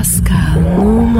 Pascal, Oman,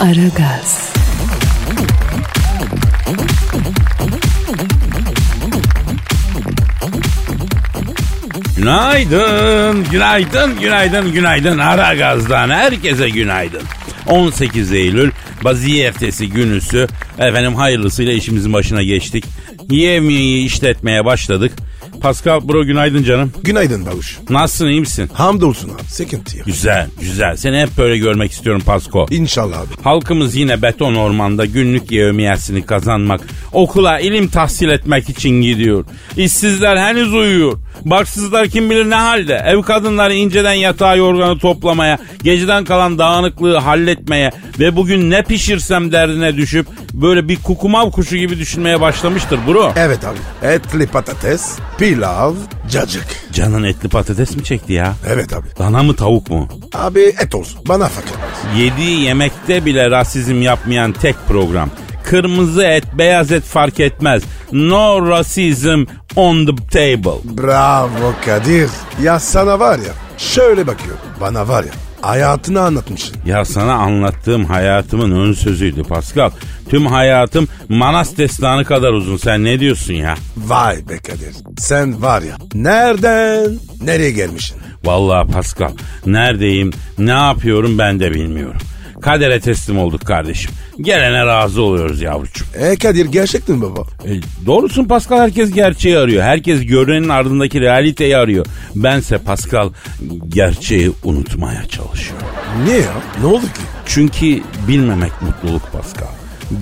Aragaz, Günaydın, günaydın, günaydın, günaydın. Ara gazdan herkese günaydın. 18 Eylül Baziye ertesi günüsü. Efendim hayırlısıyla işimizin başına geçtik. Yemeği işletmeye başladık. Pascal bro günaydın canım. Günaydın Babuş. Nasılsın iyi misin? Hamdolsun abi. Sıkıntı yok. Güzel, güzel. Seni hep böyle görmek istiyorum Pasko. İnşallah abi. Halkımız yine beton ormanda günlük yevmiyesini kazanmak, okula ilim tahsil etmek için gidiyor. İşsizler henüz uyuyor. Baksızlar kim bilir ne halde. Ev kadınları inceden yatağı yorganı toplamaya, geceden kalan dağınıklığı halletmeye ve bugün ne pişirsem derdine düşüp böyle bir kukumav kuşu gibi düşünmeye başlamıştır bro. Evet abi. Etli patates, pilav, cacık. Canın etli patates mi çekti ya? Evet abi. Dana mı tavuk mu? Abi et olsun. Bana fark etmez. Yediği yemekte bile rasizm yapmayan tek program. Kırmızı et, beyaz et fark etmez. No racism on the table. Bravo Kadir. Ya sana var ya. Şöyle bakıyorum. Bana var ya. Hayatını anlatmışsın. Ya sana anlattığım hayatımın ön sözüydü Pascal. Tüm hayatım Manas destanı kadar uzun. Sen ne diyorsun ya? Vay be Kadir. Sen var ya. Nereden nereye gelmişsin? Vallahi Pascal neredeyim ne yapıyorum ben de bilmiyorum. Kadere teslim olduk kardeşim. Gelene razı oluyoruz yavrucuğum. E Kadir gerçekten baba. E, doğrusun Pascal herkes gerçeği arıyor. Herkes görünenin ardındaki realiteyi arıyor. Bense Pascal gerçeği unutmaya çalışıyorum. Niye ya? Ne oldu ki? Çünkü bilmemek mutluluk Pascal.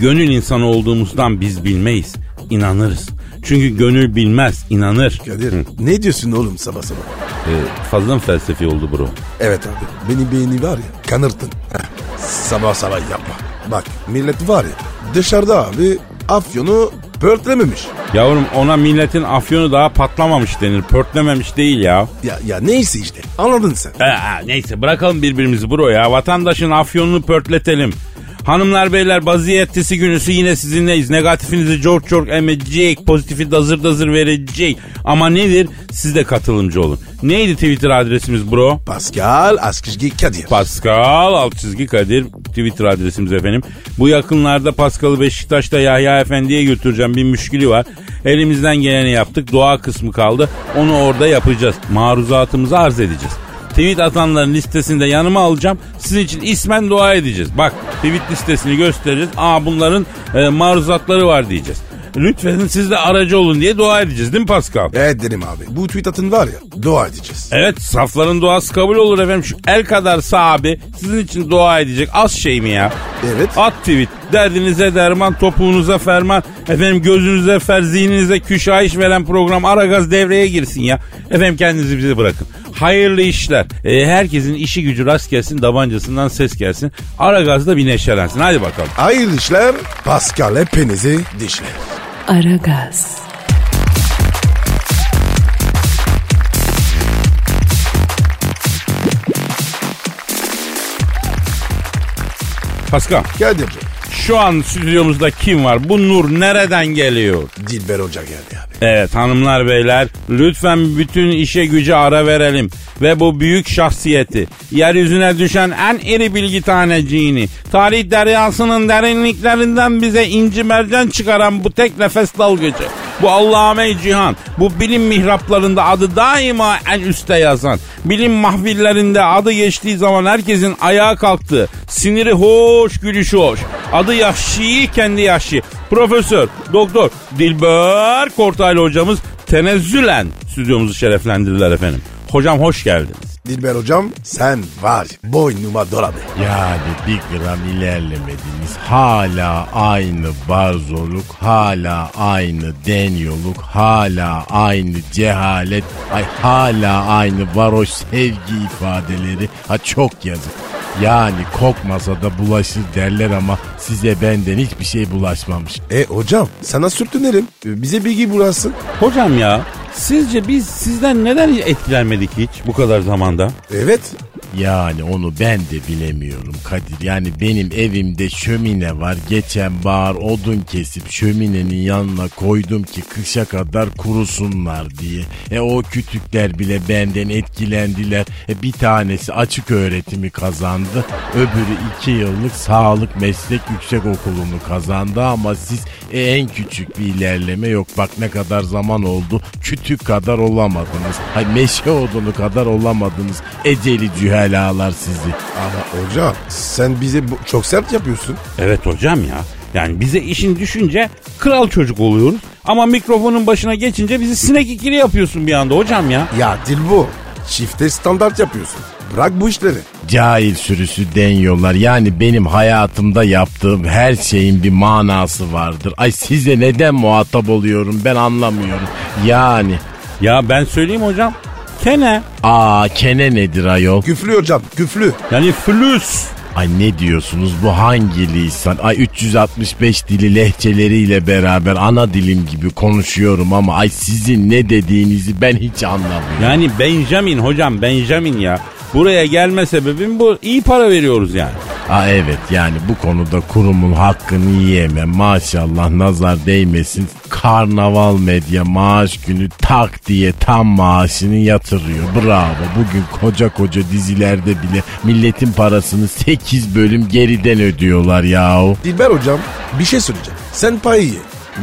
Gönül insanı olduğumuzdan biz bilmeyiz. inanırız. Çünkü gönül bilmez, inanır. Kadir Hı. ne diyorsun oğlum sabah sabah? E, fazla mı felsefi oldu bro? Evet abi beni beyni var ya kanırttın. Heh, sabah sabah yapma. Bak millet var ya dışarıda abi afyonu pörtlememiş. Yavrum ona milletin afyonu daha patlamamış denir. Pörtlememiş değil ya. Ya, ya neyse işte anladın sen. Ee, neyse bırakalım birbirimizi bro ya. Vatandaşın afyonunu pörtletelim. Hanımlar beyler baziyetisi günüsü yine sizinleyiz. Negatifinizi çok çok emecek. Pozitifi dazır dazır verecek. Ama nedir? Siz de katılımcı olun. Neydi Twitter adresimiz bro? Pascal Askizgi Kadir. Pascal alt çizgi Kadir Twitter adresimiz efendim. Bu yakınlarda Pascal'ı Beşiktaş'ta Yahya Efendi'ye götüreceğim bir müşkili var. Elimizden geleni yaptık. Doğa kısmı kaldı. Onu orada yapacağız. Maruzatımızı arz edeceğiz. Tweet atanların listesini de yanıma alacağım. Sizin için ismen dua edeceğiz. Bak tweet listesini göstereceğiz. Aa bunların e, maruzatları var diyeceğiz. Lütfen siz de aracı olun diye dua edeceğiz değil mi Pascal? Evet dedim abi. Bu tweet atın var ya dua edeceğiz. Evet safların duası kabul olur efendim. Şu el kadar sahabi sizin için dua edecek. Az şey mi ya? Evet. At tweet. Derdinize derman, topuğunuza ferman. Efendim gözünüze fer, zihninize küşayiş veren program Aragaz devreye girsin ya. Efendim kendinizi bize bırakın. Hayırlı işler. Ee, herkesin işi gücü rast gelsin, tabancasından ses gelsin. Aragaz'da bir neşelensin. Hadi bakalım. Hayırlı işler Pascal hepinizi dişler. Aragaz, Pascal, Kadir'cim şu an stüdyomuzda kim var? Bu nur nereden geliyor? Dilber Hoca geldi abi. Evet hanımlar beyler lütfen bütün işe güce ara verelim ve bu büyük şahsiyeti yeryüzüne düşen en iri bilgi taneciğini tarih deryasının derinliklerinden bize inci mercan çıkaran bu tek nefes dalgıcı bu Allah'ame cihan bu bilim mihraplarında adı daima en üste yazan bilim mahvillerinde adı geçtiği zaman herkesin ayağa kalktığı siniri hoş gülüşü hoş adı Yahşi kendi Yahşi Profesör Doktor Dilber Kortaylı hocamız tenezzülen stüdyomuzu şereflendirdiler efendim. Hocam hoş geldiniz. Dilber hocam sen var boynuma dolabı. Yani bir gram ilerlemediniz. Hala aynı barzoluk, hala aynı deniyorluk, hala aynı cehalet, ay hala aynı varoş sevgi ifadeleri. Ha çok yazık. Yani kokmasa da bulaşır derler ama size benden hiçbir şey bulaşmamış. E hocam sana sürtünelim. Bize bilgi burasın. Hocam ya sizce biz sizden neden etkilenmedik hiç bu kadar zamanda? Evet. Yani onu ben de bilemiyorum Kadir. Yani benim evimde şömine var. Geçen bahar odun kesip şöminenin yanına koydum ki kışa kadar kurusunlar diye. E o kütükler bile benden etkilendiler. E bir tanesi açık öğretimi kazandı. Öbürü iki yıllık sağlık meslek yüksek okulunu kazandı ama siz e, en küçük bir ilerleme yok. Bak ne kadar zaman oldu. Kütük kadar olamadınız. Hay meşe odunu kadar olamadınız. Eceli cühelalar sizi. Ama hocam sen bize bu- çok sert yapıyorsun. Evet hocam ya. Yani bize işin düşünce kral çocuk oluyoruz. Ama mikrofonun başına geçince bizi sinek ikili yapıyorsun bir anda hocam ya. Ya dil bu. Çifte standart yapıyorsun. Bırak bu işleri. Cahil sürüsü deniyorlar. Yani benim hayatımda yaptığım her şeyin bir manası vardır. Ay size neden muhatap oluyorum ben anlamıyorum. Yani Ya ben söyleyeyim hocam. Kene. aa kene nedir ayol? Küflü hocam küflü. Yani flüs. Ay ne diyorsunuz bu hangi lisan? Ay 365 dili lehçeleriyle beraber ana dilim gibi konuşuyorum ama ay sizin ne dediğinizi ben hiç anlamıyorum. Yani Benjamin hocam Benjamin ya. Buraya gelme sebebim bu. İyi para veriyoruz yani. Ha evet yani bu konuda kurumun hakkını yiyemem. Maşallah nazar değmesin. Karnaval medya maaş günü tak diye tam maaşını yatırıyor. Bravo. Bugün koca koca dizilerde bile milletin parasını 8 bölüm geriden ödüyorlar yahu. Dilber hocam bir şey söyleyeceğim. Sen parayı ye.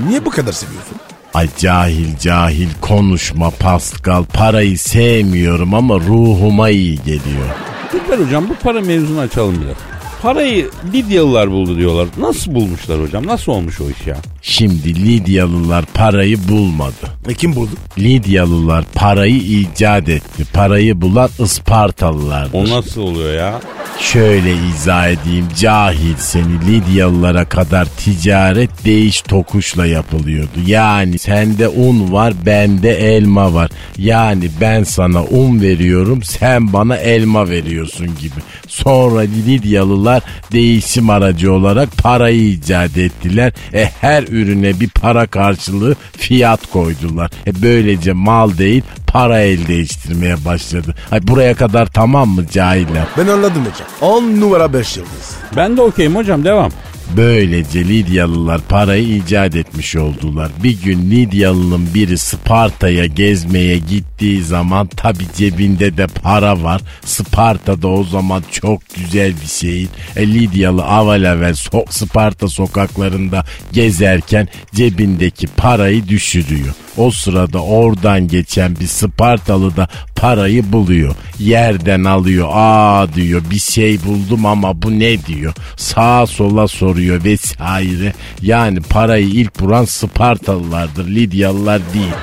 Niye bu kadar seviyorsun? Ay cahil cahil konuşma Pascal. Parayı sevmiyorum ama ruhuma iyi geliyor. Dilber hocam bu para mevzunu açalım biraz. Parayı Lidyalılar buldu diyorlar. Nasıl bulmuşlar hocam? Nasıl olmuş o iş ya? Şimdi Lidyalılar parayı bulmadı. E kim buldu? Lidyalılar parayı icat etti. Parayı bulan Ispartalılardır. O nasıl oluyor ya? Şöyle izah edeyim cahil seni Lidyalılara kadar ticaret değiş tokuşla yapılıyordu. Yani sende un var bende elma var. Yani ben sana un veriyorum sen bana elma veriyorsun gibi. Sonra Lidyalılar değişim aracı olarak parayı icat ettiler. E, her ürüne bir para karşılığı fiyat koydular. E, böylece mal değil para el değiştirmeye başladı. Ay buraya kadar tamam mı cahiller? Ben anladım hocam. 10 numara 5 yıldız. Ben de okeyim hocam devam. Böylece Lidyalılar parayı icat etmiş oldular. Bir gün Lidyalı'nın biri Sparta'ya gezmeye gittiği zaman tabi cebinde de para var. Sparta'da o zaman çok güzel bir şehir. E, Lidyalı avalavel so- Sparta sokaklarında gezerken cebindeki parayı düşürüyor. O sırada oradan geçen bir Spartalı da parayı buluyor. Yerden alıyor. Aa diyor bir şey buldum ama bu ne diyor. Sağa sola soruyor vesaire. Yani parayı ilk bulan Spartalılardır. Lidyalılar değil.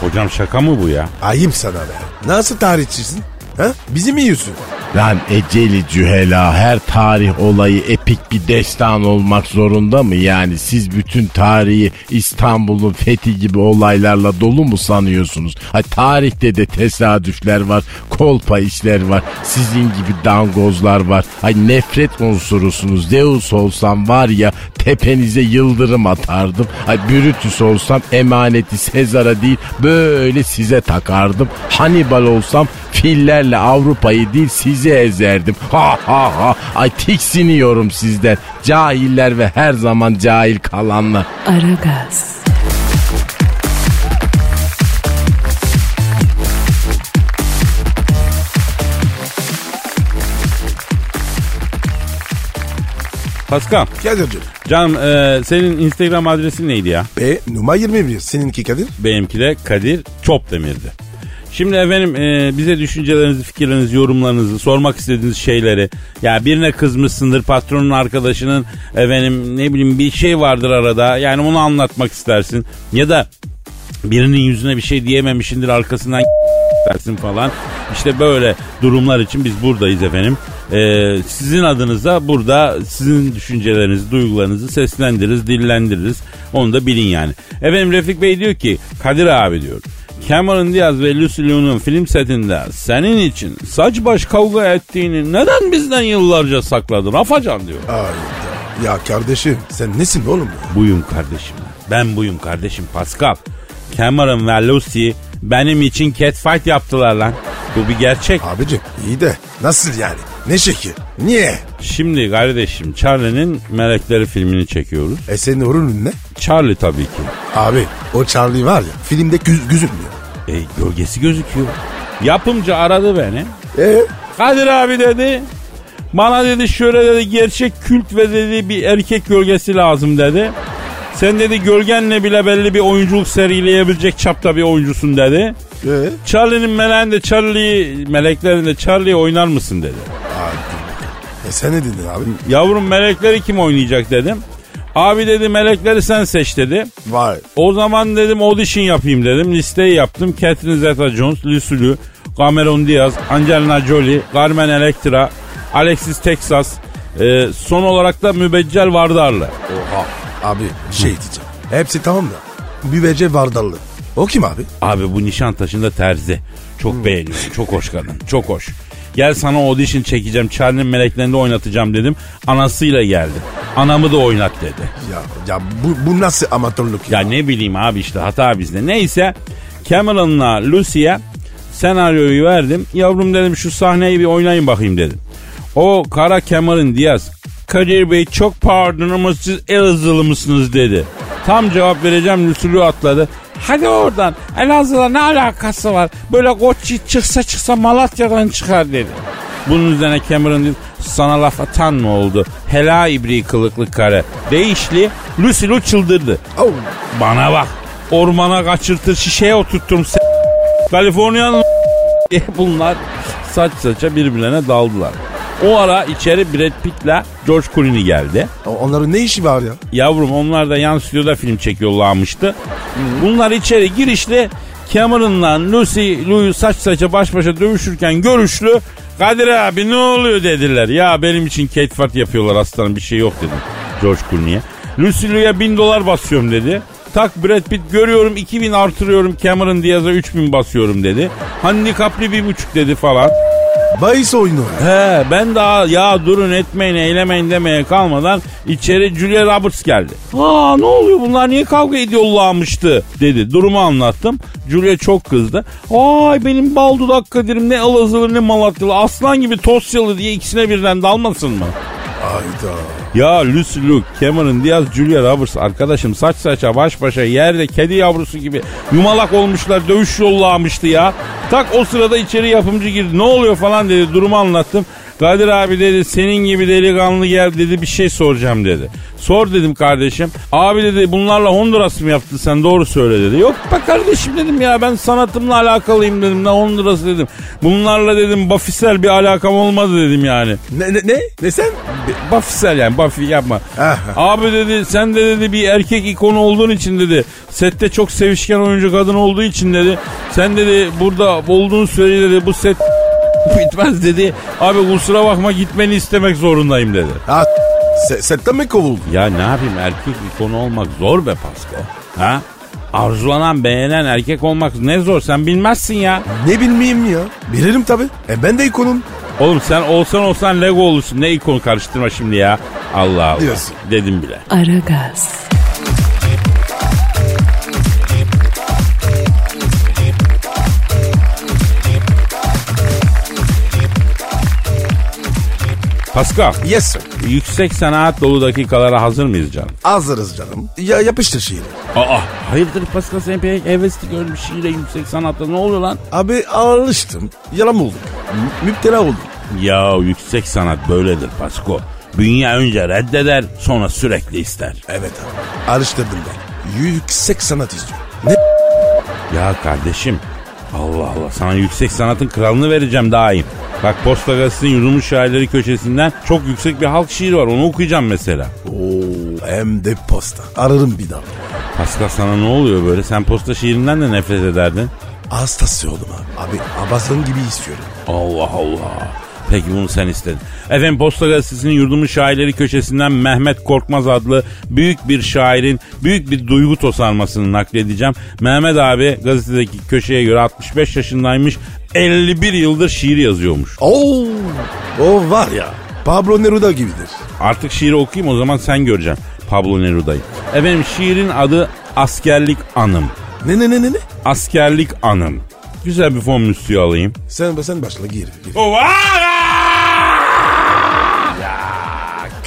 Hocam şaka mı bu ya? Ayıp sana be. Nasıl tarihçisin? Ha? Bizi mi yiyorsun? Lan eceli cühela her tarih olayı epik bir destan olmak zorunda mı? Yani siz bütün tarihi İstanbul'un fethi gibi olaylarla dolu mu sanıyorsunuz? Ha, tarihte de tesadüfler var, kolpa işler var, sizin gibi dangozlar var. Ay nefret unsurusunuz. Zeus olsam var ya tepenize yıldırım atardım. Ay Brutus olsam emaneti Sezar'a değil böyle size takardım. Hannibal olsam fillerle Avrupa'yı değil sizi ezerdim. Ha ha ha. Ay tiksiniyorum sizden. Cahiller ve her zaman cahil kalanlar. Aragaz, Pascal. Kadir'cim. Canım e, senin Instagram adresin neydi ya? E numara 21. Seninki Kadir? Benimki de Kadir Çopdemir'di. Şimdi efendim e, bize düşüncelerinizi, fikirlerinizi, yorumlarınızı, sormak istediğiniz şeyleri ya birine kızmışsındır patronun arkadaşının efendim ne bileyim bir şey vardır arada yani onu anlatmak istersin ya da birinin yüzüne bir şey diyememişindir arkasından versin falan. İşte böyle durumlar için biz buradayız efendim. Ee, sizin adınıza burada sizin düşüncelerinizi, duygularınızı seslendiririz, dillendiririz. Onu da bilin yani. Efendim Refik Bey diyor ki Kadir abi diyor. Cameron Diaz ve Lucy Liu'nun film setinde senin için saç baş kavga ettiğini neden bizden yıllarca sakladın Afacan diyor. Hayda. Ya kardeşim sen nesin oğlum? ya? Buyum kardeşim. Ben buyum kardeşim Pascal. Cameron ve Lucy benim için catfight yaptılar lan. Bu bir gerçek. Abicim iyi de nasıl yani? Ne şekil? Niye? Şimdi kardeşim Charlie'nin Melekleri filmini çekiyoruz. E senin rolün ne? Charlie tabii ki. Abi o Charlie var ya filmde güz gözükmüyor. E, gölgesi gözüküyor. Yapımcı aradı beni. E Kadir abi dedi. Bana dedi şöyle dedi gerçek kült ve dedi bir erkek gölgesi lazım dedi. Sen dedi gölgenle bile belli bir oyunculuk serileyebilecek çapta bir oyuncusun dedi. e Charlie'nin meleğinde Charlie, meleklerinde Charlie oynar mısın dedi. E sen ne dedin abi? Yavrum melekleri kim oynayacak dedim. Abi dedi melekleri sen seç dedi. Vay. O zaman dedim audition yapayım dedim. Listeyi yaptım. Catherine Zeta-Jones, Lucy Liu, Cameron Diaz, Angelina Jolie, Carmen Electra, Alexis Texas. Ee, son olarak da Mübeccel Vardarlı. Oha. Abi şey diyeceğim. Hepsi tamam da. Bübece Vardallı. O kim abi? Abi bu Nişantaşı'nda terzi. Çok beğeniyorum. Çok hoş kadın. Çok hoş. Gel sana audition çekeceğim. Charlie'nin meleklerinde oynatacağım dedim. Anasıyla geldi. Anamı da oynat dedi. Ya, ya bu, bu nasıl amatörlük ya? Ya ne bileyim abi işte hata bizde. Neyse Cameron'la Lucy'ye senaryoyu verdim. Yavrum dedim şu sahneyi bir oynayın bakayım dedim. O kara Cameron Diaz. Kadir Bey çok pardon ama siz Elazığlı mısınız dedi. Tam cevap vereceğim Lucy'lu atladı. Hadi oradan Elazığ'la ne alakası var? Böyle koç çıksa çıksa Malatya'dan çıkar dedi. Bunun üzerine Cameron dedi sana laf atan mı oldu? Hela ibri kılıklı kare. Değişli Lucy Lu çıldırdı. Oh. Bana bak. Ormana kaçırtır şişeye oturtturum s- bunlar saç saça birbirlerine daldılar. O ara içeri Brad Pitt'le George Clooney geldi. Onların ne işi var ya? Yavrum onlar da yan stüdyoda film çekiyorlarmıştı. Bunlar içeri girişli Cameron'la Lucy Lou'yu saç saça baş başa dövüşürken görüşlü Kadir abi ne oluyor dediler. Ya benim için Kate Fart yapıyorlar aslanım bir şey yok dedim George Clooney'e. Lucy Lou'ya bin dolar basıyorum dedi. Tak Brad Pitt görüyorum 2000 artırıyorum Cameron Diaz'a 3000 basıyorum dedi. Handikaplı bir buçuk dedi falan. Bahis oyunu. He ben daha ya durun etmeyin eylemeyin demeye kalmadan içeri Julia Roberts geldi. Aa ne oluyor bunlar niye kavga ediyorlarmıştı dedi. Durumu anlattım. Julia çok kızdı. Ay benim bal dudak Kadir'im ne Elazığlı ne Malatyalı aslan gibi Tosyalı diye ikisine birden dalmasın mı? Hayda. Ya Lucy Luke, Cameron Diaz, Julia Roberts arkadaşım saç saça baş başa yerde kedi yavrusu gibi yumalak olmuşlar dövüş yollamıştı ya. Tak o sırada içeri yapımcı girdi ne oluyor falan dedi durumu anlattım. Kadir abi dedi senin gibi delikanlı gel dedi bir şey soracağım dedi. Sor dedim kardeşim. Abi dedi bunlarla Honduras mı yaptın sen doğru söyle dedi. Yok be kardeşim dedim ya ben sanatımla alakalıyım dedim ne Honduras dedim. Bunlarla dedim bafisel bir alakam olmadı dedim yani. Ne ne ne? Ne sen? Bafisel yani Buffy yapma. Abi dedi sen de dedi bir erkek ikonu olduğun için dedi. Sette çok sevişken oyuncu kadın olduğu için dedi. Sen dedi burada olduğun sürece dedi bu set bitmez dedi. Abi kusura bakma gitmeni istemek zorundayım dedi. Ha, se, setten mi kovuldun? Ya ne yapayım erkek ikonu olmak zor be Pasko. Ha? Arzulanan beğenen erkek olmak ne zor sen bilmezsin ya. Ne bilmeyeyim ya. Bilirim tabi. E ben de ikonum. Oğlum sen olsan olsan Lego olursun. Ne ikonu karıştırma şimdi ya. Allah Allah. Diyorsun. Dedim bile. Aragaz, Pascal. Yes sir. Yüksek sanat dolu dakikalara hazır mıyız canım? Hazırız canım. Ya yapıştır şiiri. Aa hayırdır Pascal sen pek hevesli görmüş şiire yüksek sanatta ne oluyor lan? Abi alıştım. Yalan oldum. Mü- müptela oldum. Ya yüksek sanat böyledir Pasko. Bünye önce reddeder sonra sürekli ister. Evet abi. Alıştırdım ben. Yüksek sanat istiyorum. Ne? Ya kardeşim Allah Allah sana yüksek sanatın kralını vereceğim daim. Bak Posta Gazetesi'nin yurulmuş şairleri köşesinden çok yüksek bir halk şiiri var onu okuyacağım mesela. Oo, hem de posta. Ararım bir daha. Pascal sana ne oluyor böyle sen posta şiirinden de nefret ederdin. hastası oğlum abi. Abi Amazon gibi istiyorum. Allah Allah. Peki bunu sen istedin. Efendim Posta Gazetesi'nin yurdumun şairleri köşesinden Mehmet Korkmaz adlı büyük bir şairin büyük bir duygu tosarmasını nakledeceğim. Mehmet abi gazetedeki köşeye göre 65 yaşındaymış. 51 yıldır şiir yazıyormuş. Oo, o var ya Pablo Neruda gibidir. Artık şiiri okuyayım o zaman sen göreceksin Pablo Neruda'yı. Efendim şiirin adı Askerlik Anım. Ne ne ne ne ne? Askerlik Anım. Güzel bir fon müziği alayım. Sen, sen başla gir. gir.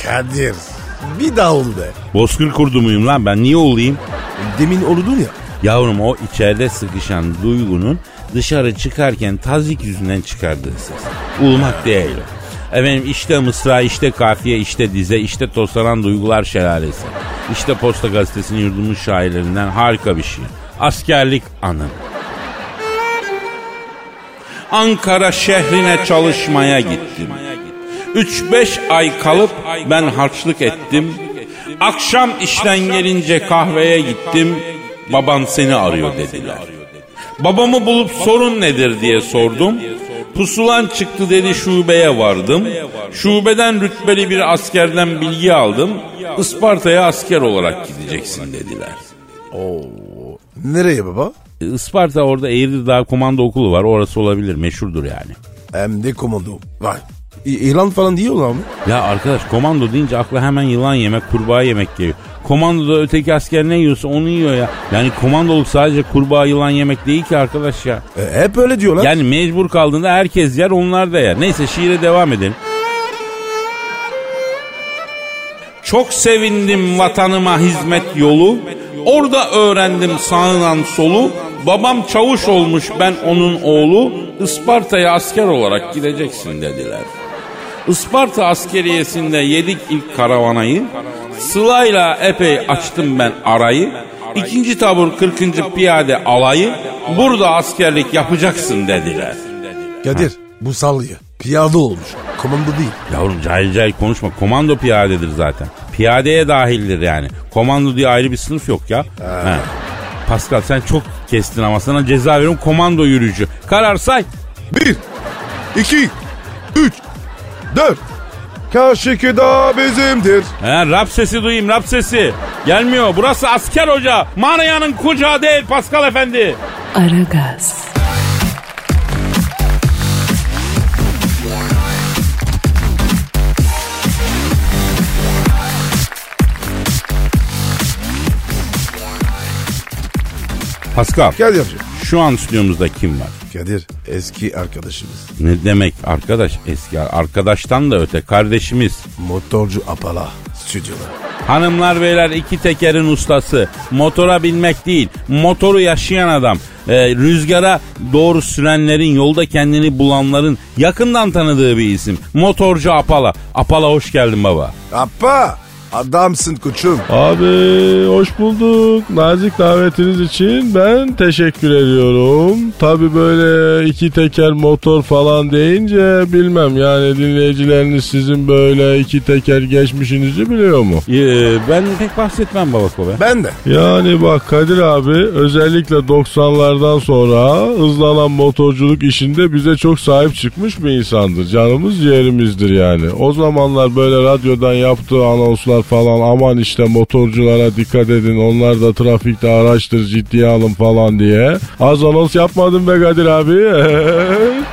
Kadir. Bir daha ol be. Bozkır kurdu muyum lan ben niye olayım? Demin oludun ya. Yavrum o içeride sıkışan duygunun dışarı çıkarken tazik yüzünden çıkardığı ses. Ulmak değil o. Efendim işte mısra, işte kafiye, işte dize, işte toslanan duygular şelalesi. İşte Posta Gazetesi'nin yurdumuz şairlerinden harika bir şiir. Askerlik anım. Ankara şehrine çalışmaya gittim. 3-5 ay kalıp ben harçlık ettim. Akşam işten gelince kahveye gittim. Baban seni arıyor dediler. Babamı bulup sorun nedir diye sordum. Pusulan çıktı dedi şubeye vardım. Şubeden rütbeli bir askerden bilgi aldım. Isparta'ya asker olarak gideceksin dediler. Nereye baba? E, Isparta orada Eğirdir Dağ Komando Okulu var. Orası olabilir. Meşhurdur yani. Hem de komando. Vay. İ- İlan falan diyorlar mı? Ya arkadaş komando deyince akla hemen yılan yemek, kurbağa yemek geliyor. Komandoda öteki asker ne yiyorsa onu yiyor ya. Yani komandoluk sadece kurbağa yılan yemek değil ki arkadaş ya. E, hep öyle diyorlar. Yani mecbur kaldığında herkes yer onlar da yer. Neyse şiire devam edelim. Çok sevindim vatanıma hizmet yolu. Orada öğrendim sağınan solu. Babam çavuş olmuş ben onun oğlu. Isparta'ya asker olarak gideceksin dediler. Isparta askeriyesinde yedik ilk karavanayı. Sıla'yla epey açtım ben arayı. İkinci tabur 40. piyade alayı. Burada askerlik yapacaksın dediler. Kadir bu sallıyor. Piyade olmuş. Komando değil. Yavrum cahil cahil konuşma. Komando piyadedir zaten. Piyadeye dahildir yani. Komando diye ayrı bir sınıf yok ya. He. Pascal sen çok kestin ama sana ceza veriyorum. Komando yürüyücü. Karar say. Bir, iki, üç, dört. Kaşıkı da bizimdir. He, rap sesi duyayım rap sesi. Gelmiyor. Burası asker hoca. Manaya'nın kucağı değil Pascal efendi. Aragaz, Pascal Kadir'cim. Şu an stüdyomuzda kim var? Kadir eski arkadaşımız. Ne demek arkadaş eski arkadaştan da öte kardeşimiz. Motorcu Apala stüdyoda. Hanımlar beyler iki tekerin ustası. Motora binmek değil, motoru yaşayan adam. Ee, rüzgara doğru sürenlerin, yolda kendini bulanların yakından tanıdığı bir isim. Motorcu Apala. Apala hoş geldin baba. Appa adamsın koçum. Abi hoş bulduk. Nazik davetiniz için ben teşekkür ediyorum. Tabi böyle iki teker motor falan deyince bilmem yani dinleyicileriniz sizin böyle iki teker geçmişinizi biliyor mu? Ee, ben pek bahsetmem baba be. Ben de. Yani bak Kadir abi özellikle 90'lardan sonra hızlanan motorculuk işinde bize çok sahip çıkmış bir insandır. Canımız ciğerimizdir yani. O zamanlar böyle radyodan yaptığı anonslar falan aman işte motorculara dikkat edin onlar da trafikte araçtır ciddiye alın falan diye. Az anons yapmadın be Kadir abi.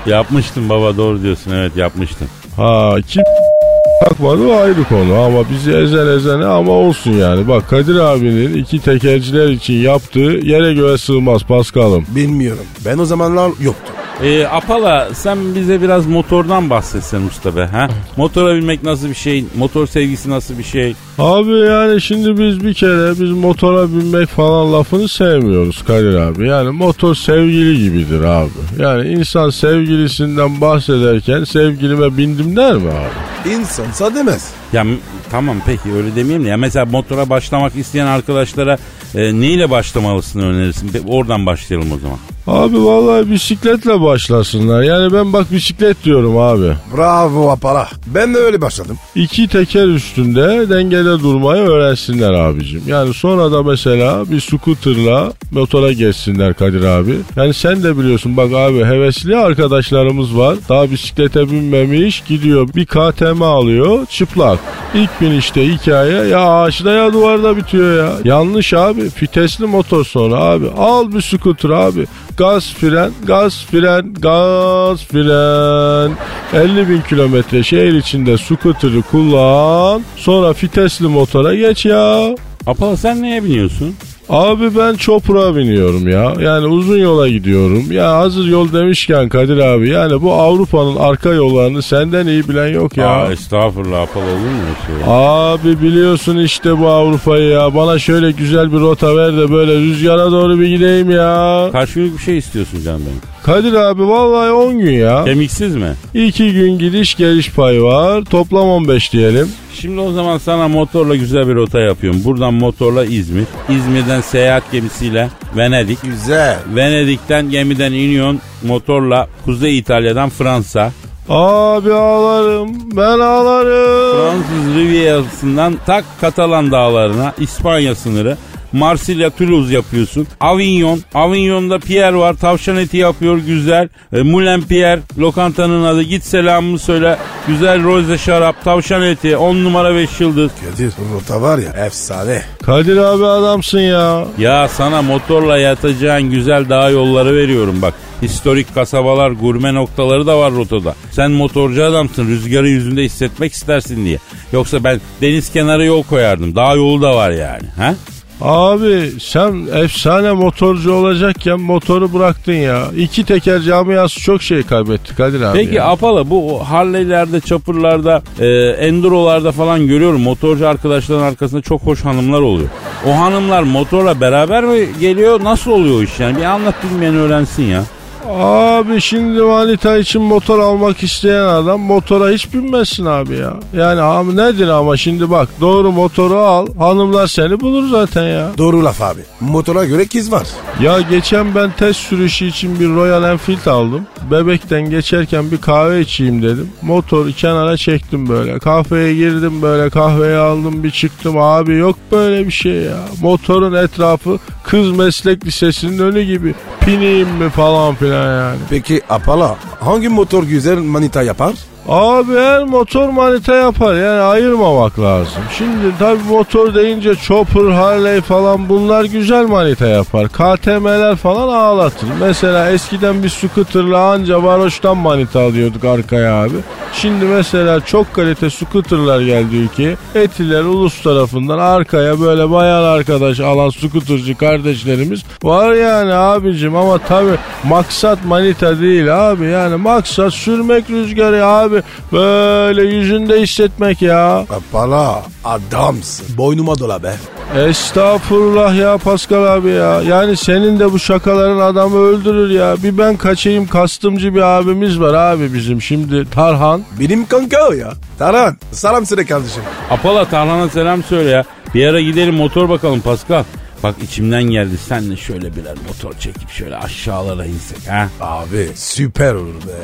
Yapmıştım baba doğru diyorsun evet yapmıştım. ha kim takmadı o ayrı konu ama bizi ezen ezene ama olsun yani. Bak Kadir abinin iki tekerciler için yaptığı yere göre sığmaz Paskal'ım. Bilmiyorum. Ben o zamanlar yoktu. Ee, Apala sen bize biraz motordan bahsetsen usta be. Ha? Motora binmek nasıl bir şey? Motor sevgisi nasıl bir şey? Abi yani şimdi biz bir kere biz motora binmek falan lafını sevmiyoruz Kadir abi. Yani motor sevgili gibidir abi. Yani insan sevgilisinden bahsederken sevgilime bindim der mi abi? İnsansa demez. Ya tamam peki öyle demeyelim de ya mesela motora başlamak isteyen arkadaşlara e, neyle başlamalısın önerirsin? Oradan başlayalım o zaman. Abi vallahi bisikletle başlasınlar. Yani ben bak bisiklet diyorum abi. Bravo Apala. Ben de öyle başladım. İki teker üstünde dengede durmayı öğrensinler abicim. Yani sonra da mesela bir scooterla motora geçsinler Kadir abi. Yani sen de biliyorsun bak abi hevesli arkadaşlarımız var. Daha bisiklete binmemiş gidiyor bir KTM alıyor çıplak. İlk binişte hikaye ya ağaçta ya duvarda bitiyor ya. Yanlış abi fitesli motor sonra abi. Al bir scooter abi. Gaz fren, gaz fren, gaz fren. 50 bin kilometre şehir içinde scooter'ı kullan. Sonra fitesli motora geç ya. Apala sen neye biniyorsun? Abi ben çopura biniyorum ya. Yani uzun yola gidiyorum. Ya hazır yol demişken Kadir abi yani bu Avrupa'nın arka yollarını senden iyi bilen yok ya. Aa, estağfurullah Apala olur mu şey? Abi biliyorsun işte bu Avrupa'yı ya. Bana şöyle güzel bir rota ver de böyle rüzgara doğru bir gideyim ya. Kaç günlük bir şey istiyorsun canım benim? Kadir abi vallahi 10 gün ya. Kemiksiz mi? 2 gün gidiş geliş payı var. Toplam 15 diyelim. Şimdi o zaman sana motorla güzel bir rota yapıyorum. Buradan motorla İzmir. İzmir'den seyahat gemisiyle Venedik. Güzel. Venedik'ten gemiden iniyorsun motorla Kuzey İtalya'dan Fransa. Abi ağlarım ben ağlarım. Fransız Riviera'sından tak Katalan dağlarına İspanya sınırı. Marsilya, Toulouse yapıyorsun. Avignon, Avignon'da Pierre var. Tavşan eti yapıyor güzel. E, Moulin Pierre lokantanın adı. Git selamımı söyle. Güzel roze şarap, tavşan eti. 10 numara 5 yıldız. Kadir rota var ya efsane. Kadir abi adamsın ya. Ya sana motorla yatacağın güzel dağ yolları veriyorum bak. Historik kasabalar, gurme noktaları da var rotada. Sen motorcu adamsın, rüzgarı yüzünde hissetmek istersin diye. Yoksa ben deniz kenarı yol koyardım. Dağ yolu da var yani. Ha? Abi sen efsane motorcu olacakken motoru bıraktın ya. İki teker camiası çok şey kaybetti Kadir abi. Peki ya. Apala bu Harley'lerde, çapırlarda, e, Enduro'larda falan görüyorum. Motorcu arkadaşların arkasında çok hoş hanımlar oluyor. O hanımlar motorla beraber mi geliyor? Nasıl oluyor o iş yani? Bir anlat bilmeyen öğrensin ya. Abi şimdi manita için motor almak isteyen adam motora hiç binmesin abi ya. Yani abi nedir ama şimdi bak doğru motoru al hanımlar seni bulur zaten ya. Doğru laf abi. Motora göre kız var. Ya geçen ben test sürüşü için bir Royal Enfield aldım. Bebekten geçerken bir kahve içeyim dedim. Motoru kenara çektim böyle. Kahveye girdim böyle kahveyi aldım bir çıktım. Abi yok böyle bir şey ya. Motorun etrafı kız meslek lisesinin önü gibi. Pineyim mi falan filan yani. Peki Apala hangi motor güzel manita yapar? Abi her motor manita yapar yani ayırmamak lazım. Şimdi tabi motor deyince Chopper, Harley falan bunlar güzel manita yapar. KTM'ler falan ağlatır. Mesela eskiden bir scooterla anca varoştan manita alıyorduk arkaya abi. Şimdi mesela çok kalite scooterlar geldi ülkeye. Etiler ulus tarafından arkaya böyle bayan arkadaş alan scootercı kardeşlerimiz var yani abicim ama tabi maksat manita değil abi yani maksat sürmek rüzgarı abi böyle yüzünde hissetmek ya. Apala adamsın. Boynuma dola be. Estağfurullah ya Pascal abi ya. Yani senin de bu şakaların adamı öldürür ya. Bir ben kaçayım kastımcı bir abimiz var abi bizim şimdi Tarhan. Benim kanka o ya. Taran selam söyle kardeşim. Apala Tarhan'a selam söyle ya. Bir ara gidelim motor bakalım Pascal. Bak içimden geldi senle şöyle birer motor çekip şöyle aşağılara insek ha. Abi süper olur be.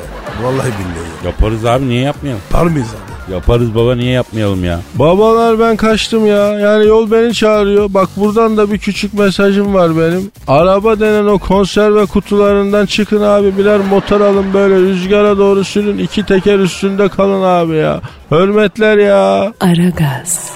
Vallahi billahi. Yaparız abi niye yapmayalım? Yapar mıyız abi? Yaparız baba niye yapmayalım ya? Babalar ben kaçtım ya. Yani yol beni çağırıyor. Bak buradan da bir küçük mesajım var benim. Araba denen o konserve kutularından çıkın abi. Birer motor alın böyle rüzgara doğru sürün. iki teker üstünde kalın abi ya. Hürmetler ya. Aragaz,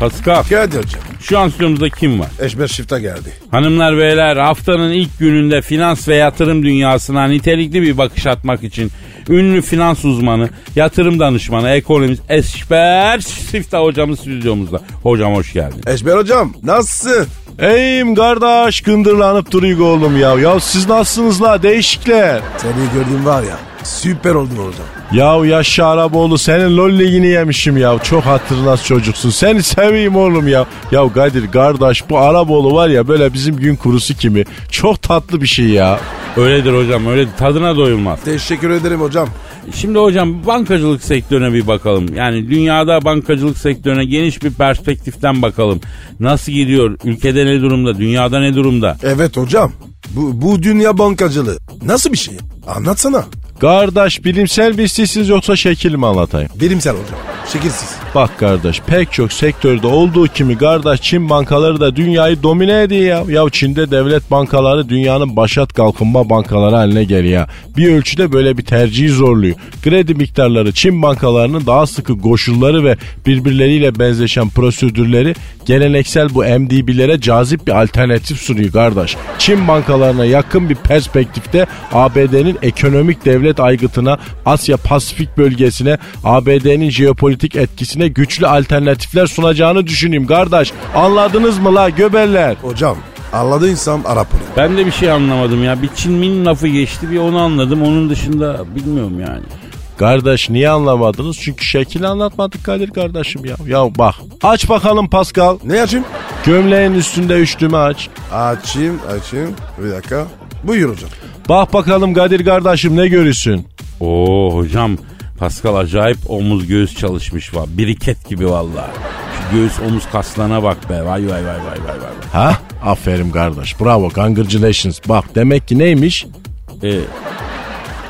Pascal Kadir'cim. şu an stüdyomuzda kim var? Eşber şifte geldi. Hanımlar beyler haftanın ilk gününde finans ve yatırım dünyasına nitelikli bir bakış atmak için ünlü finans uzmanı, yatırım danışmanı, ekonomist Eşber Siftah hocamız stüdyomuzda. Hocam hoş geldin. Eşber hocam nasılsın? Eyim kardeş gındırlanıp duruyor oğlum ya. Ya siz nasılsınız la değişikler? Seni gördüm var ya süper oldun hocam. Ya Yaşa Araboğlu senin lol ligini yemişim ya. Çok hatırlas çocuksun. Seni seveyim oğlum ya. Ya Kadir kardeş bu Araboğlu var ya böyle bizim gün kurusu kimi. Çok tatlı bir şey ya. Öyledir hocam öyledir tadına doyulmaz. Teşekkür ederim hocam. Şimdi hocam bankacılık sektörüne bir bakalım. Yani dünyada bankacılık sektörüne geniş bir perspektiften bakalım. Nasıl gidiyor? Ülkede ne durumda? Dünyada ne durumda? Evet hocam. Bu, bu dünya bankacılığı nasıl bir şey? Anlatsana. Kardeş bilimsel bir sizsiz yoksa şekil mi anlatayım? Bilimsel hocam. Şekilsiz. Bak kardeş pek çok sektörde olduğu kimi kardeş Çin bankaları da dünyayı domine ediyor ya. Ya Çin'de devlet bankaları dünyanın başat kalkınma bankaları haline geliyor. Bir ölçüde böyle bir tercihi zorluyor. Kredi miktarları Çin bankalarının daha sıkı koşulları ve birbirleriyle benzeşen prosedürleri geleneksel bu MDB'lere cazip bir alternatif sunuyor kardeş. Çin bankalarına yakın bir perspektifte ABD'nin ekonomik devlet aygıtına Asya Pasifik bölgesine ABD'nin jeopolitik etkisine güçlü alternatifler sunacağını düşüneyim kardeş. Anladınız mı la göbeller? Hocam anladıysam Arap onu. Ben de bir şey anlamadım ya. Bir Çin Min lafı geçti bir onu anladım. Onun dışında bilmiyorum yani. Kardeş niye anlamadınız? Çünkü şekil anlatmadık Kadir kardeşim ya. Ya bak aç bakalım Pascal. Ne açayım? Gömleğin üstünde üç düğme aç. Açayım açayım. Bir dakika. Buyur hocam. Bak bakalım Kadir kardeşim ne görürsün? Oo hocam Pascal acayip omuz göğüs çalışmış var. Biriket gibi vallahi. Şu göğüs omuz kaslarına bak be. Vay vay vay vay vay vay. vay. Ha? Aferin kardeş. Bravo. Congratulations. Bak demek ki neymiş? E,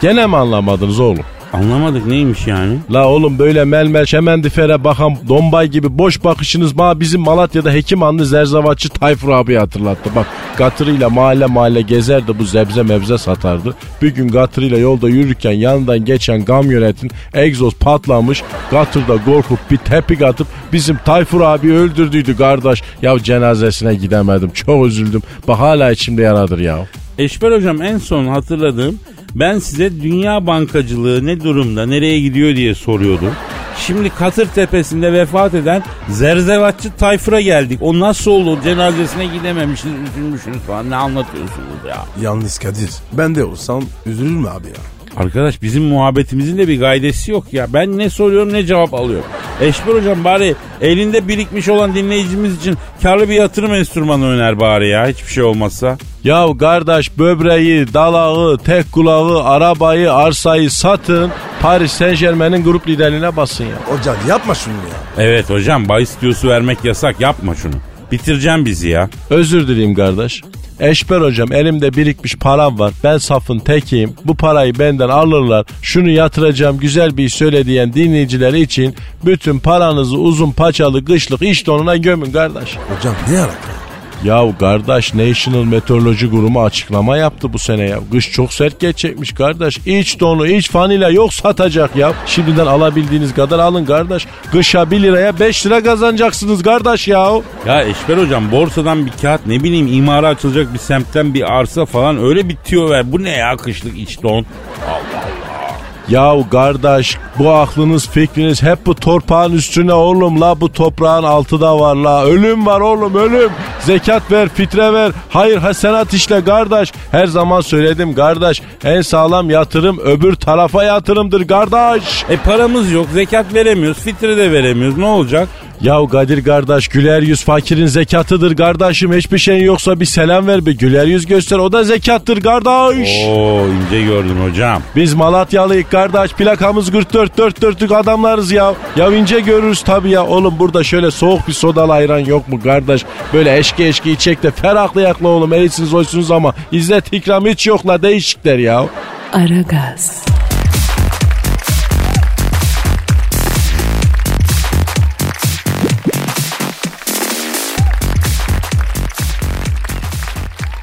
Gene mi anlamadınız oğlum? Anlamadık neymiş yani? La oğlum böyle melmel çemendifere bakan dombay gibi boş bakışınız bana bizim Malatya'da Hekimanlı Zerzavatçı Tayfur abi hatırlattı. Bak gatırıyla mahalle mahalle gezerdi bu zebze mebze satardı. Bir gün gatırıyla yolda yürürken yanından geçen kamyonetin egzoz patlamış. Gatırda korkup bir tepik atıp bizim Tayfur abi öldürdüydü kardeş. Ya cenazesine gidemedim çok üzüldüm. Bak hala içimde yaradır ya. Eşber hocam en son hatırladığım ben size dünya bankacılığı ne durumda nereye gidiyor diye soruyordum. Şimdi Katır Tepesi'nde vefat eden Zerzevatçı Tayfur'a geldik. O nasıl oldu? Cenazesine gidememişsiniz, üzülmüşsünüz falan. Ne anlatıyorsunuz ya? Yalnız Kadir. Ben de olsam üzülür mü abi ya? Arkadaş bizim muhabbetimizin de bir gaydesi yok ya. Ben ne soruyorum ne cevap alıyorum. Eşber hocam bari elinde birikmiş olan dinleyicimiz için karlı bir yatırım enstrümanı öner bari ya. Hiçbir şey olmazsa. Ya kardeş böbreği, dalağı, tek kulağı, arabayı, arsayı satın. Paris Saint Germain'in grup liderliğine basın ya. Hocam yapma şunu ya. Evet hocam bahis diyosu vermek yasak yapma şunu. Bitireceğim bizi ya. Özür dileyim kardeş. Eşber hocam elimde birikmiş param var. Ben safın tekiyim. Bu parayı benden alırlar. Şunu yatıracağım güzel bir söyle diyen dinleyiciler için bütün paranızı uzun paçalı kışlık iş donuna gömün kardeş. Hocam ne alaka? Ya kardeş National Meteoroloji Kurumu açıklama yaptı bu sene ya. Kış çok sert geçecekmiş kardeş. İç donu, iç fanila yok satacak ya. Şimdiden alabildiğiniz kadar alın kardeş. Kışa 1 liraya 5 lira kazanacaksınız kardeş ya. Ya Eşber hocam borsadan bir kağıt ne bileyim imara açılacak bir semtten bir arsa falan öyle bitiyor. Bu ne ya kışlık iç don? Ya kardeş bu aklınız fikriniz hep bu torpağın üstüne oğlum la bu toprağın altı da var la. Ölüm var oğlum ölüm. Zekat ver fitre ver. Hayır hasenat işle kardeş. Her zaman söyledim kardeş. En sağlam yatırım öbür tarafa yatırımdır kardeş. E paramız yok zekat veremiyoruz fitre de veremiyoruz ne olacak? Ya Kadir kardeş güler yüz fakirin zekatıdır kardeşim. Hiçbir şeyin yoksa bir selam ver bir güler yüz göster o da zekattır kardeş. Oo ince gördün hocam. Biz Malatyalıyız kardeş plakamız 44 dört dörtlük adamlarız ya. Ya ince görürüz tabii ya. Oğlum burada şöyle soğuk bir sodalı ayran yok mu kardeş? Böyle eşki eşki içecek de ferahlayak la oğlum eğitsiniz oysunuz ama İzzet ikram hiç yok la değişikler ya. Aragaz,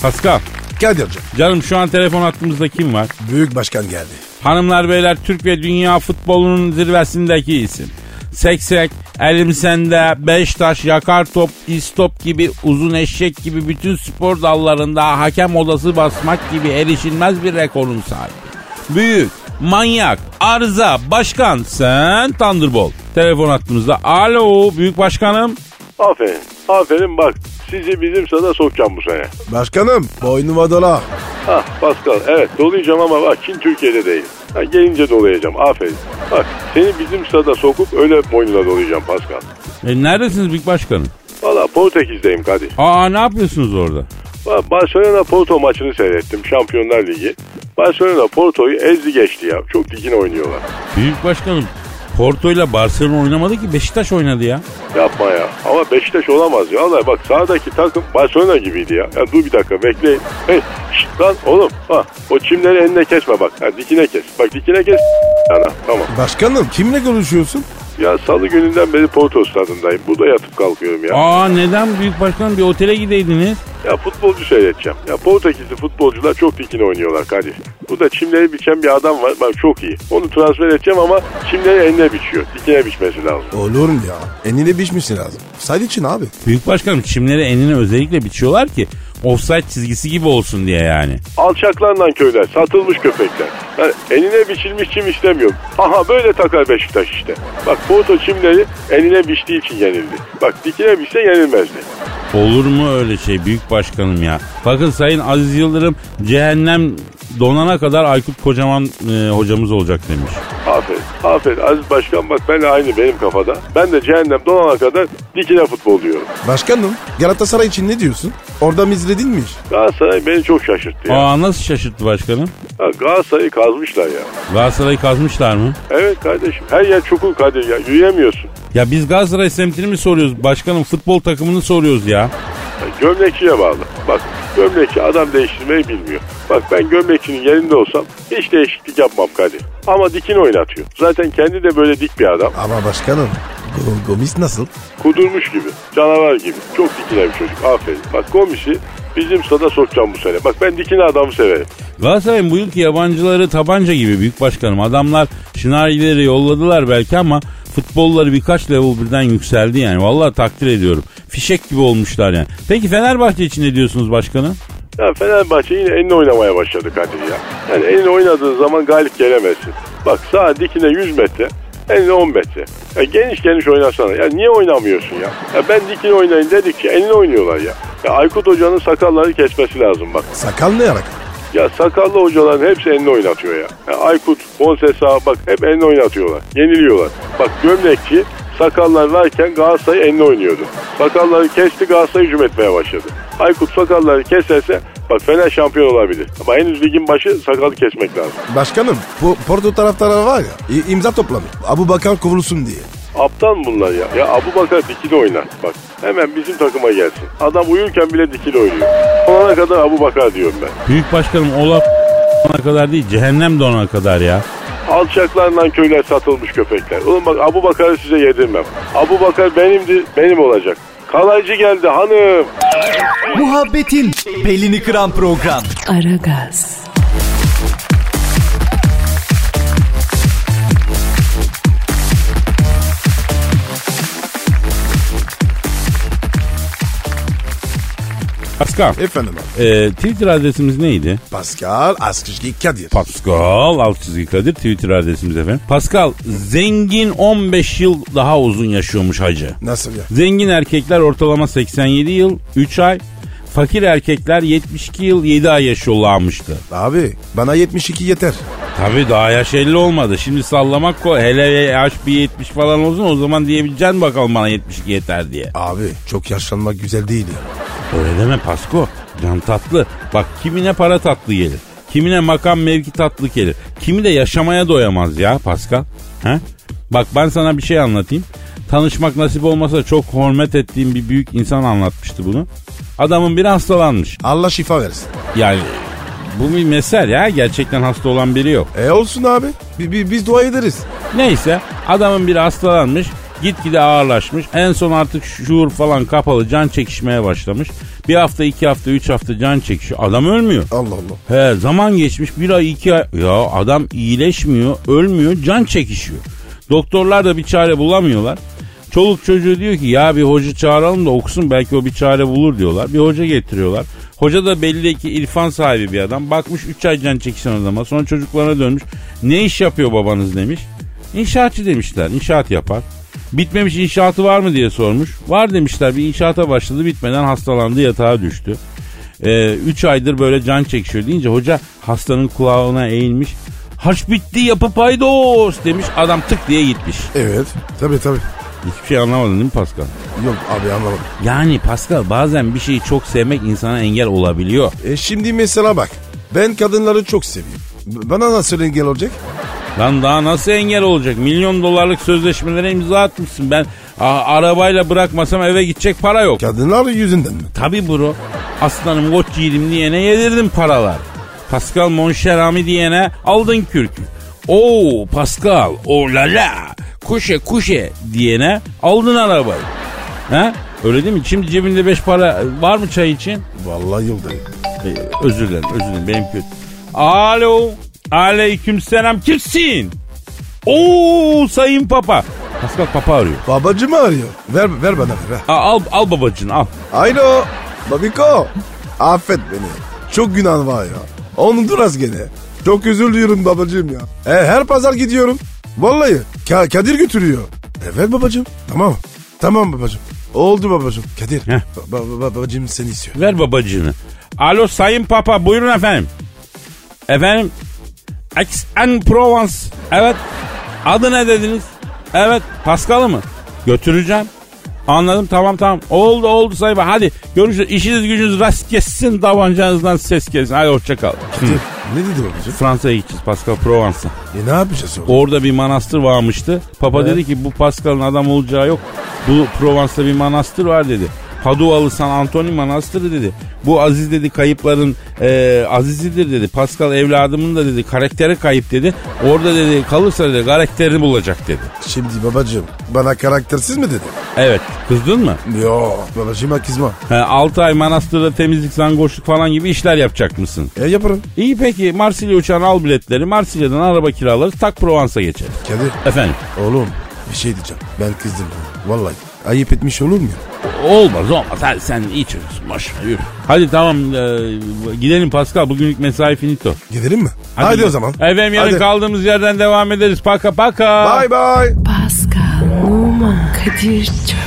Pascal Kadir'cim. canım şu an telefon hattımızda kim var? Büyük başkan geldi. Hanımlar beyler Türk ve dünya futbolunun zirvesindeki isim. Seksek, elimsende, beş taş, yakar top, istop gibi, uzun eşek gibi bütün spor dallarında hakem odası basmak gibi erişilmez bir rekorun sahibi. Büyük, manyak, arıza, başkan, sen Thunderbolt. Telefon hattımızda. Alo, büyük başkanım. Aferin. Aferin bak. Sizi bizim sada sokacağım bu sene. Başkanım boynuma dola. Hah Pascal evet dolayacağım ama bak Çin Türkiye'de değil. Ha, gelince dolayacağım. Aferin. Bak seni bizim stada sokup öyle boynuna dolayacağım Pascal. E, neredesiniz Büyük Başkanım? Valla Portekiz'deyim Kadir. Aa ne yapıyorsunuz orada? Ba- Barcelona Porto maçını seyrettim. Şampiyonlar Ligi. Barcelona Porto'yu ezdi geçti ya. Çok dikine oynuyorlar. Büyük Başkanım Porto ile Barcelona oynamadı ki Beşiktaş oynadı ya. Yapma ya. Ama Beşiktaş olamaz ya. Allah bak sağdaki takım Barcelona gibiydi ya. ya dur bir dakika bekleyin. Hey şşt lan oğlum. Ha, o çimleri eline kesme bak. Ha, dikine kes. Bak dikine kes. Ana, tamam. Başkanım kimle konuşuyorsun? Ya salı gününden beri Porto stadındayım. Burada yatıp kalkıyorum ya. Aa neden Büyük Başkanım bir otele gideydiniz? Ya futbolcu seyredeceğim. Ya Portekizli futbolcular çok dikine oynuyorlar Kadir. Burada çimleri biçen bir adam var. Bak çok iyi. Onu transfer edeceğim ama çimleri eline biçiyor. Dikine biçmesi lazım. Olur mu ya? Enine biçmesi lazım. Saydı için abi. Büyük Başkanım çimleri enine özellikle biçiyorlar ki offside çizgisi gibi olsun diye yani. Alçaklarla köyler, satılmış köpekler. Yani enine biçilmiş çim istemiyorum. Aha böyle takar Beşiktaş işte. Bak Porto çimleri enine biçtiği için yenildi. Bak dikine biçse yenilmezdi. Olur mu öyle şey Büyük Başkanım ya? Bakın Sayın Aziz Yıldırım cehennem donana kadar Aykut Kocaman e, hocamız olacak demiş. Aferin. Aferin Aziz Başkan bak benle aynı benim kafada. Ben de cehennem donana kadar dikine futbol diyorum. Başkanım Galatasaray için ne diyorsun? Orada mı izledin mi hiç? Galatasaray beni çok şaşırttı ya. Aa nasıl şaşırttı başkanım? Ha, Galatasaray'ı kazmışlar ya. Galatasaray'ı kazmışlar mı? Evet kardeşim her yer çukur Kadir ya yürüyemiyorsun. Ya biz Galatasaray semtini mi soruyoruz? Başkanım futbol takımını soruyoruz ya. Ya, Gömlekçiye bağlı. Bak gömlekçi adam değiştirmeyi bilmiyor. Bak ben gömlekçinin yerinde olsam hiç değişiklik yapmam Kadir. Ama dikin oynatıyor. Zaten kendi de böyle dik bir adam. Ama başkanım Go- Gomis nasıl? Kudurmuş gibi. Canavar gibi. Çok dikine bir çocuk. Aferin. Bak komisi bizim stada sokacağım bu sene. Bak ben dikine adamı severim. Galatasaray'ın bu yılki yabancıları tabanca gibi büyük başkanım. Adamlar şınarileri yolladılar belki ama futbolları birkaç level birden yükseldi yani. Vallahi takdir ediyorum. Fişek gibi olmuşlar yani. Peki Fenerbahçe için ne diyorsunuz başkanım? Ya Fenerbahçe yine eline oynamaya başladı Kadir ya. Yani eline oynadığı zaman galip gelemezsin. Bak sağ dikine 100 metre, eline 10 metre. Ya geniş geniş oynasana. Ya niye oynamıyorsun ya? Ya ben dikine oynayın dedikçe eline oynuyorlar ya. Ya Aykut Hoca'nın sakalları kesmesi lazım bak. Sakal ne yarak? Ya sakallı hocaların hepsi elini oynatıyor ya. ya Aykut, Konsesa bak hep elini oynatıyorlar. Yeniliyorlar. Bak gömlekçi sakallar varken Galatasaray elini oynuyordu. Sakalları kesti Galatasaray hücum etmeye başladı. Aykut sakalları keserse bak Fener şampiyon olabilir. Ama henüz ligin başı sakalı kesmek lazım. Başkanım bu Porto taraftarları var ya imza toplamış. Abu Bakar kovulsun diye. Aptal mı bunlar ya. Ya Abu Bakar dikili oynar. Bak hemen bizim takıma gelsin. Adam uyurken bile dikili oynuyor. Olana kadar Abu Bakar diyorum ben. Büyük başkanım ola kadar değil cehennem donana kadar ya. Alçaklarla köyler satılmış köpekler. Oğlum bak Abu Bakar'ı size yedirmem. Abu Bakar benimdi, benim olacak. Kalaycı geldi hanım. Muhabbetin belini kıran program. Aragaz, Pascal, Efendim abi. e, Twitter adresimiz neydi? Pascal Askışki Kadir. Pascal çizgi Kadir Twitter adresimiz efendim. Pascal zengin 15 yıl daha uzun yaşıyormuş hacı. Nasıl ya? Zengin erkekler ortalama 87 yıl 3 ay. Fakir erkekler 72 yıl 7 ay yaşıyorlarmıştı. Abi bana 72 yeter. Tabii daha yaş 50 olmadı. Şimdi sallamak ko hele yaş bir 70 falan olsun o zaman diyebileceksin bakalım bana 72 yeter diye. Abi çok yaşlanmak güzel değil ya. Öyle deme Pasko. Can tatlı. Bak kimine para tatlı gelir. Kimine makam mevki tatlı gelir. Kimi de yaşamaya doyamaz ya Pascal. He? Bak ben sana bir şey anlatayım. Tanışmak nasip olmasa çok hürmet ettiğim bir büyük insan anlatmıştı bunu. Adamın biri hastalanmış. Allah şifa versin. Yani bu bir mesel ya. Gerçekten hasta olan biri yok. E olsun abi. Bi- bi- biz dua ederiz. Neyse adamın biri hastalanmış. Gitgide ağırlaşmış. En son artık şuur falan kapalı can çekişmeye başlamış. Bir hafta, iki hafta, üç hafta can çekişiyor. Adam ölmüyor. Allah Allah. He zaman geçmiş bir ay iki ay. Ya adam iyileşmiyor, ölmüyor, can çekişiyor. Doktorlar da bir çare bulamıyorlar. Çoluk çocuğu diyor ki ya bir hoca çağıralım da okusun belki o bir çare bulur diyorlar. Bir hoca getiriyorlar. Hoca da belli ki irfan sahibi bir adam. Bakmış 3 ay can çekişen adama sonra çocuklarına dönmüş. Ne iş yapıyor babanız demiş. İnşaatçı demişler inşaat yapar. Bitmemiş inşaatı var mı diye sormuş. Var demişler bir inşaata başladı bitmeden hastalandı yatağa düştü. 3 aydır böyle can çekişiyor deyince hoca hastanın kulağına eğilmiş. Haç bitti yapı paydos demiş. Adam tık diye gitmiş. Evet. Tabii tabii. Hiçbir şey anlamadın değil mi Pascal? Yok abi anlamadım. Yani Pascal bazen bir şeyi çok sevmek insana engel olabiliyor. E şimdi mesela bak. Ben kadınları çok seviyorum. Bana nasıl engel olacak? Lan daha nasıl engel olacak? Milyon dolarlık sözleşmelere imza atmışsın. Ben a- arabayla bırakmasam eve gidecek para yok. Kadınlar yüzünden mi? Tabi bro. Aslanım koç yiğidim diyene yedirdim paralar. Pascal Monşerami diyene aldın kürkü. Oo Pascal o la la kuşe kuşe diyene aldın arabayı. Ha? Öyle değil mi? Şimdi cebinde beş para var mı çay için? Vallahi yok dayı. Ee, özür dilerim özür dilerim benim kötü. Alo. Aleyküm selam kimsin? Oo sayın papa. Pascal papa arıyor. Babacım arıyor. Ver, ver bana ver. Aa, al, al babacını al. Alo. Babiko. Affet beni. Çok günah var ya. Onu az gene. Çok özür diliyorum babacığım ya. E, her pazar gidiyorum. Vallahi. Ka- Kadir götürüyor. Evet babacığım. Tamam. Tamam babacığım. Oldu babacığım. Kadir. Heh. Ba- ba- babacığım seni istiyor. Ver babacığını. Alo sayın papa buyurun efendim. Efendim. Aix-en-Provence. Evet. Adı ne dediniz? Evet. Paskal'ı mı? Götüreceğim. Anladım tamam tamam. Oldu oldu papa. Hadi görüşürüz. İşiniz gücünüz rast kessin. Davancanızdan ses kessin. Hadi hoşçakal. Ne dedi babacığım? Fransa'ya gideceğiz Pascal Provence'a. E ne yapacağız orada? Orada bir manastır varmıştı. Papa dedi ki bu Pascal'ın adam olacağı yok. Bu Provence'da bir manastır var dedi. Padualı San Antoni Manastırı dedi. Bu Aziz dedi kayıpların e, azizidir dedi. Pascal evladımın da dedi karakteri kayıp dedi. Orada dedi kalırsa dedi karakterini bulacak dedi. Şimdi babacığım bana karaktersiz mi dedi? Evet kızdın mı? Yo babacığıma kızma. 6 ay manastırda temizlik, zangoşluk falan gibi işler yapacak mısın? E yaparım. İyi peki Marsilya uçağına al biletleri. Marsilya'dan araba kiralarız tak Provence'a geçeriz. Kadir. Efendim Oğlum bir şey diyeceğim. Ben kızdım. Vallahi. Ayıp etmiş olur mu? Olmaz olmaz. Hadi sen iyi çocuksun. Boş ver, yürü. Hadi tamam e, gidelim Pascal. Bugünlük mesai finito. Gidelim mi? Hadi, o zaman. Efendim yarın Hadi. kaldığımız yerden devam ederiz. Paka paka. Bye bye. Pascal, Oman, Kadir çok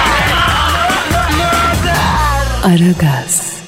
Aragaz.